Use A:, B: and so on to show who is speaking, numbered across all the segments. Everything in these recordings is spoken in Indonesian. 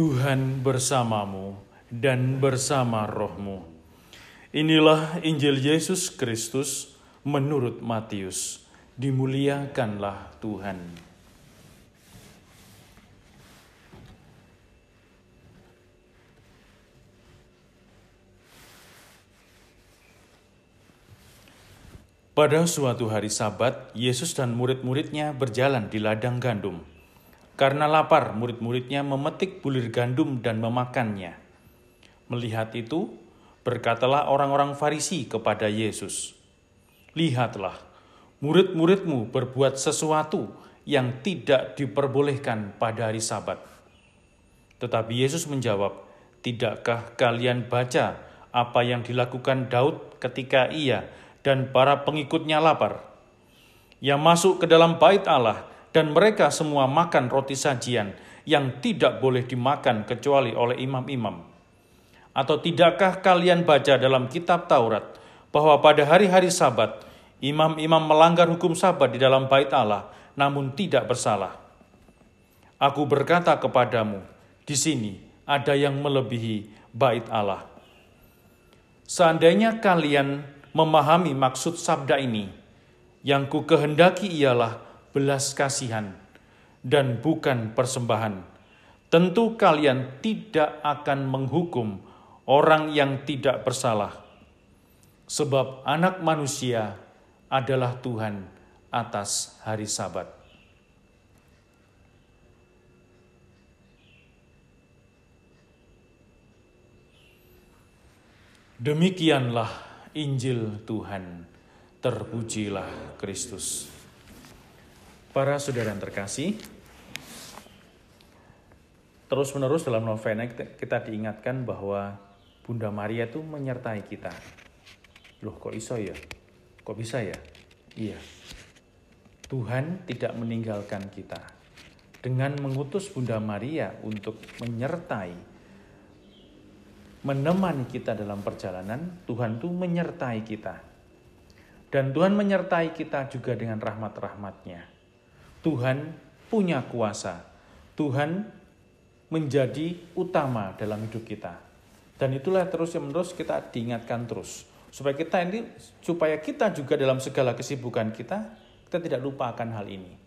A: Tuhan bersamamu dan bersama rohmu. Inilah Injil Yesus Kristus menurut Matius. Dimuliakanlah Tuhan. Pada suatu hari Sabat, Yesus dan murid-muridnya berjalan di ladang gandum. Karena lapar, murid-muridnya memetik bulir gandum dan memakannya. Melihat itu, berkatalah orang-orang Farisi kepada Yesus, "Lihatlah, murid-muridmu berbuat sesuatu yang tidak diperbolehkan pada hari Sabat." Tetapi Yesus menjawab, "Tidakkah kalian baca apa yang dilakukan Daud ketika ia dan para pengikutnya lapar? Ia masuk ke dalam bait Allah dan mereka semua makan roti sajian yang tidak boleh dimakan kecuali oleh imam-imam. Atau tidakkah kalian baca dalam kitab Taurat bahwa pada hari-hari sabat imam-imam melanggar hukum sabat di dalam bait Allah namun tidak bersalah? Aku berkata kepadamu, di sini ada yang melebihi bait Allah. Seandainya kalian memahami maksud sabda ini, yang ku kehendaki ialah belas kasihan dan bukan persembahan. Tentu kalian tidak akan menghukum orang yang tidak bersalah, sebab Anak Manusia adalah Tuhan atas hari Sabat. Demikianlah Injil Tuhan. Terpujilah Kristus. Para saudara yang terkasih, terus-menerus dalam novena kita diingatkan bahwa Bunda Maria itu menyertai kita. Loh kok iso ya? Kok bisa ya? Iya. Tuhan tidak meninggalkan kita. Dengan mengutus Bunda Maria untuk menyertai, menemani kita dalam perjalanan, Tuhan itu menyertai kita dan Tuhan menyertai kita juga dengan rahmat-rahmatnya. Tuhan punya kuasa. Tuhan menjadi utama dalam hidup kita. Dan itulah terus yang menerus kita diingatkan terus. Supaya kita ini, supaya kita juga dalam segala kesibukan kita, kita tidak lupa akan hal ini.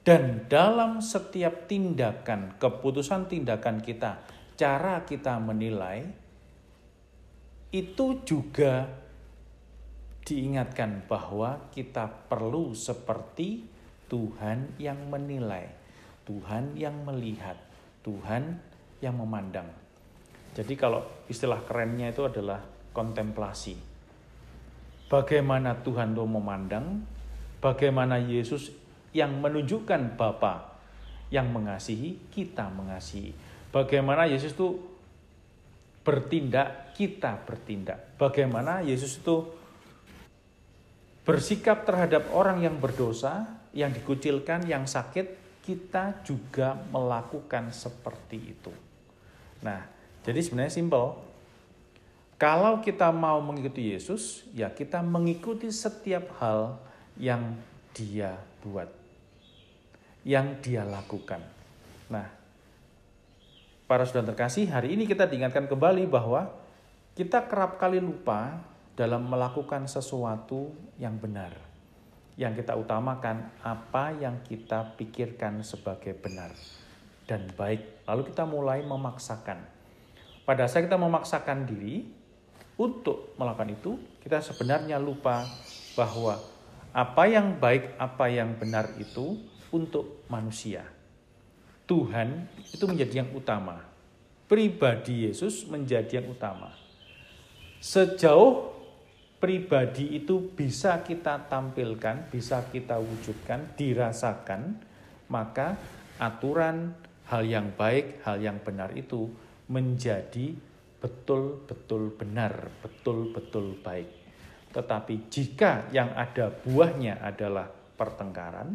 A: Dan dalam setiap tindakan, keputusan tindakan kita, cara kita menilai, itu juga diingatkan bahwa kita perlu seperti Tuhan yang menilai, Tuhan yang melihat, Tuhan yang memandang. Jadi kalau istilah kerennya itu adalah kontemplasi. Bagaimana Tuhan itu memandang, bagaimana Yesus yang menunjukkan Bapa yang mengasihi, kita mengasihi. Bagaimana Yesus itu bertindak, kita bertindak. Bagaimana Yesus itu bersikap terhadap orang yang berdosa, yang dikucilkan, yang sakit, kita juga melakukan seperti itu. Nah, jadi sebenarnya simpel. Kalau kita mau mengikuti Yesus, ya kita mengikuti setiap hal yang dia buat, yang dia lakukan. Nah, para saudara terkasih, hari ini kita diingatkan kembali bahwa kita kerap kali lupa dalam melakukan sesuatu yang benar. Yang kita utamakan apa yang kita pikirkan sebagai benar dan baik. Lalu kita mulai memaksakan. Pada saat kita memaksakan diri untuk melakukan itu, kita sebenarnya lupa bahwa apa yang baik, apa yang benar itu untuk manusia. Tuhan itu menjadi yang utama. Pribadi Yesus menjadi yang utama. Sejauh pribadi itu bisa kita tampilkan, bisa kita wujudkan, dirasakan, maka aturan hal yang baik, hal yang benar itu menjadi betul-betul benar, betul-betul baik. Tetapi jika yang ada buahnya adalah pertengkaran,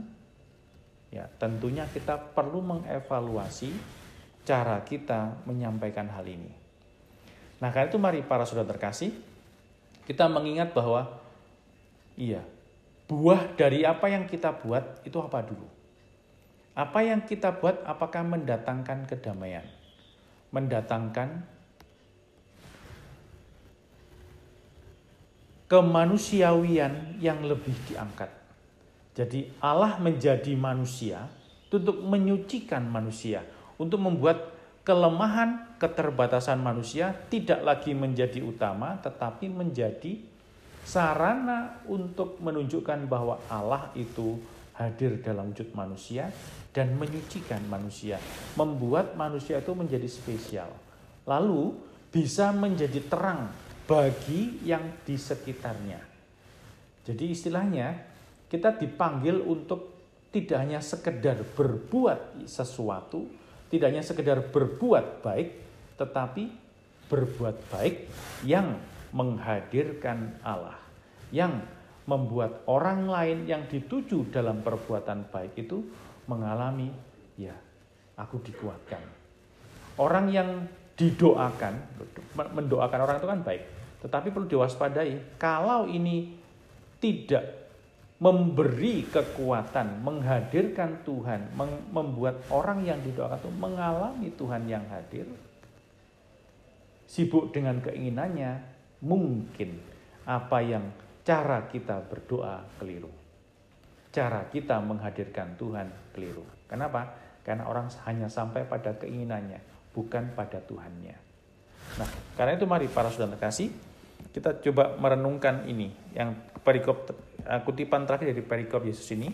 A: ya tentunya kita perlu mengevaluasi cara kita menyampaikan hal ini. Nah, karena itu mari para saudara terkasih, kita mengingat bahwa iya, buah dari apa yang kita buat itu apa dulu? Apa yang kita buat apakah mendatangkan kedamaian? mendatangkan kemanusiawian yang lebih diangkat. Jadi Allah menjadi manusia untuk menyucikan manusia, untuk membuat kelemahan keterbatasan manusia tidak lagi menjadi utama tetapi menjadi sarana untuk menunjukkan bahwa Allah itu hadir dalam wujud manusia dan menyucikan manusia, membuat manusia itu menjadi spesial. Lalu bisa menjadi terang bagi yang di sekitarnya. Jadi istilahnya kita dipanggil untuk tidak hanya sekedar berbuat sesuatu, tidak hanya sekedar berbuat baik, tetapi berbuat baik yang menghadirkan Allah, yang membuat orang lain yang dituju dalam perbuatan baik itu mengalami, ya, aku dikuatkan. Orang yang didoakan, mendoakan orang itu kan baik. Tetapi perlu diwaspadai, kalau ini tidak memberi kekuatan, menghadirkan Tuhan, membuat orang yang didoakan itu mengalami Tuhan yang hadir, sibuk dengan keinginannya, mungkin apa yang cara kita berdoa keliru. Cara kita menghadirkan Tuhan keliru. Kenapa? Karena orang hanya sampai pada keinginannya, bukan pada Tuhannya. Nah, karena itu mari para saudara kasih, kita coba merenungkan ini yang perikop kutipan terakhir dari perikop Yesus ini.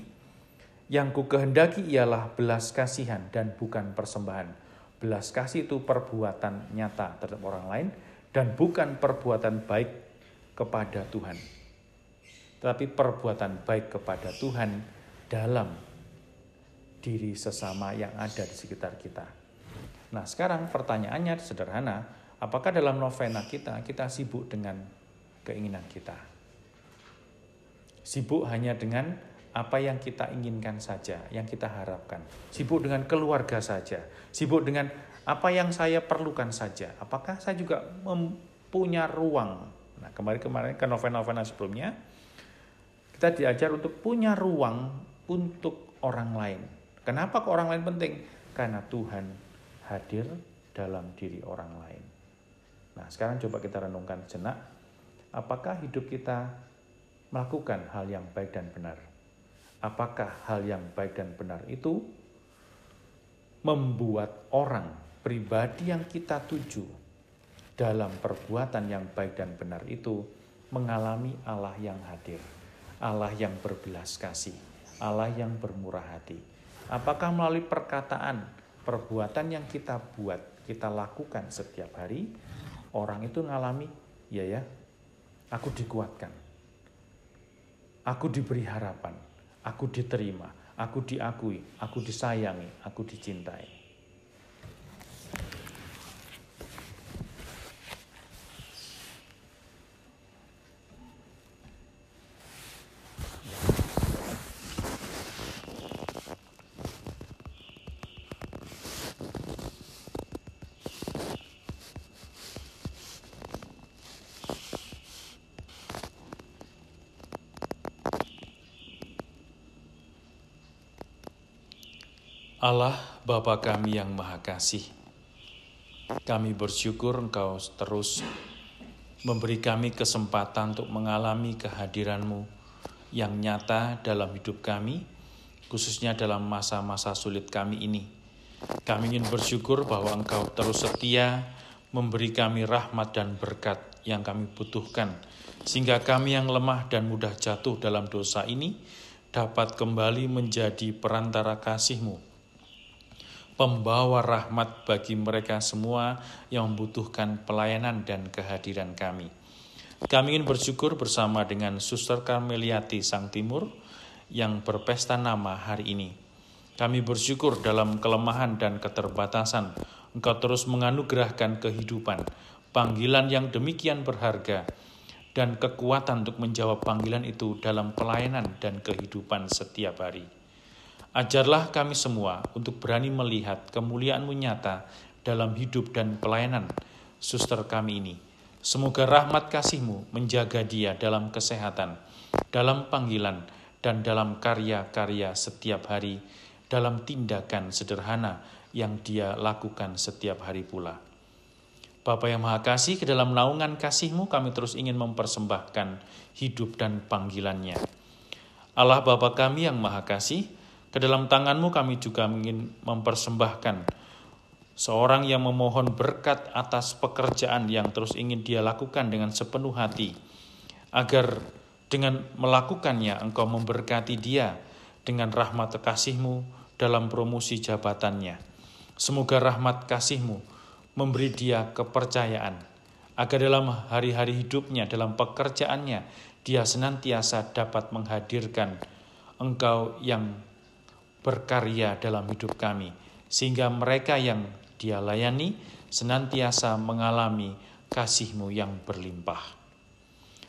A: Yang ku kehendaki ialah belas kasihan dan bukan persembahan. Belas kasih itu perbuatan nyata terhadap orang lain dan bukan perbuatan baik kepada Tuhan. Tetapi perbuatan baik kepada Tuhan dalam diri sesama yang ada di sekitar kita. Nah, sekarang pertanyaannya sederhana, apakah dalam novena kita kita sibuk dengan keinginan kita? Sibuk hanya dengan apa yang kita inginkan saja, yang kita harapkan. Sibuk dengan keluarga saja. Sibuk dengan apa yang saya perlukan saja. Apakah saya juga mempunyai ruang? Nah, kemarin-kemarin ke novena-novena sebelumnya, kita diajar untuk punya ruang untuk orang lain. Kenapa ke orang lain penting? Karena Tuhan hadir dalam diri orang lain. Nah, sekarang coba kita renungkan jenak. Apakah hidup kita melakukan hal yang baik dan benar. Apakah hal yang baik dan benar itu membuat orang pribadi yang kita tuju dalam perbuatan yang baik dan benar itu mengalami Allah yang hadir, Allah yang berbelas kasih, Allah yang bermurah hati. Apakah melalui perkataan, perbuatan yang kita buat, kita lakukan setiap hari, orang itu mengalami, ya ya, aku dikuatkan, Aku diberi harapan, aku diterima, aku diakui, aku disayangi, aku dicintai. Allah Bapa kami yang Maha Kasih, kami bersyukur Engkau terus memberi kami kesempatan untuk mengalami kehadiran-Mu yang nyata dalam hidup kami, khususnya dalam masa-masa sulit kami ini. Kami ingin bersyukur bahwa Engkau terus setia memberi kami rahmat dan berkat yang kami butuhkan, sehingga kami yang lemah dan mudah jatuh dalam dosa ini dapat kembali menjadi perantara kasih-Mu pembawa rahmat bagi mereka semua yang membutuhkan pelayanan dan kehadiran kami. Kami ingin bersyukur bersama dengan Suster Karmeliati Sang Timur yang berpesta nama hari ini. Kami bersyukur dalam kelemahan dan keterbatasan, Engkau terus menganugerahkan kehidupan, panggilan yang demikian berharga, dan kekuatan untuk menjawab panggilan itu dalam pelayanan dan kehidupan setiap hari. Ajarlah kami semua untuk berani melihat kemuliaan-Mu nyata dalam hidup dan pelayanan suster kami ini. Semoga rahmat kasih-Mu menjaga dia dalam kesehatan, dalam panggilan, dan dalam karya-karya setiap hari, dalam tindakan sederhana yang dia lakukan setiap hari pula. Bapa yang Maha Kasih, ke dalam naungan kasih-Mu kami terus ingin mempersembahkan hidup dan panggilannya. Allah Bapa kami yang Maha Kasih, ke dalam tangan-Mu kami juga ingin mempersembahkan seorang yang memohon berkat atas pekerjaan yang terus ingin dia lakukan dengan sepenuh hati, agar dengan melakukannya engkau memberkati dia dengan rahmat kasih-Mu dalam promosi jabatannya. Semoga rahmat kasih-Mu memberi dia kepercayaan, agar dalam hari-hari hidupnya, dalam pekerjaannya, dia senantiasa dapat menghadirkan engkau yang berkarya dalam hidup kami, sehingga mereka yang dia layani senantiasa mengalami kasih-Mu yang berlimpah.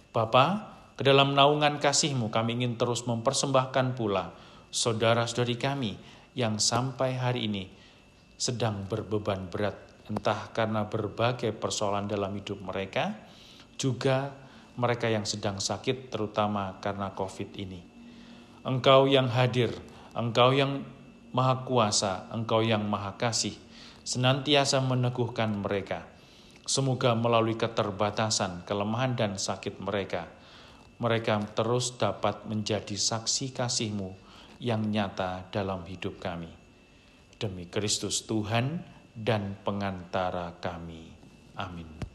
A: Bapa, ke dalam naungan kasih-Mu kami ingin terus mempersembahkan pula saudara-saudari kami yang sampai hari ini sedang berbeban berat, entah karena berbagai persoalan dalam hidup mereka, juga mereka yang sedang sakit terutama karena COVID ini. Engkau yang hadir, Engkau yang maha kuasa, Engkau yang maha kasih, senantiasa meneguhkan mereka. Semoga melalui keterbatasan, kelemahan, dan sakit mereka, mereka terus dapat menjadi saksi kasih-Mu yang nyata dalam hidup kami. Demi Kristus Tuhan dan pengantara kami. Amin.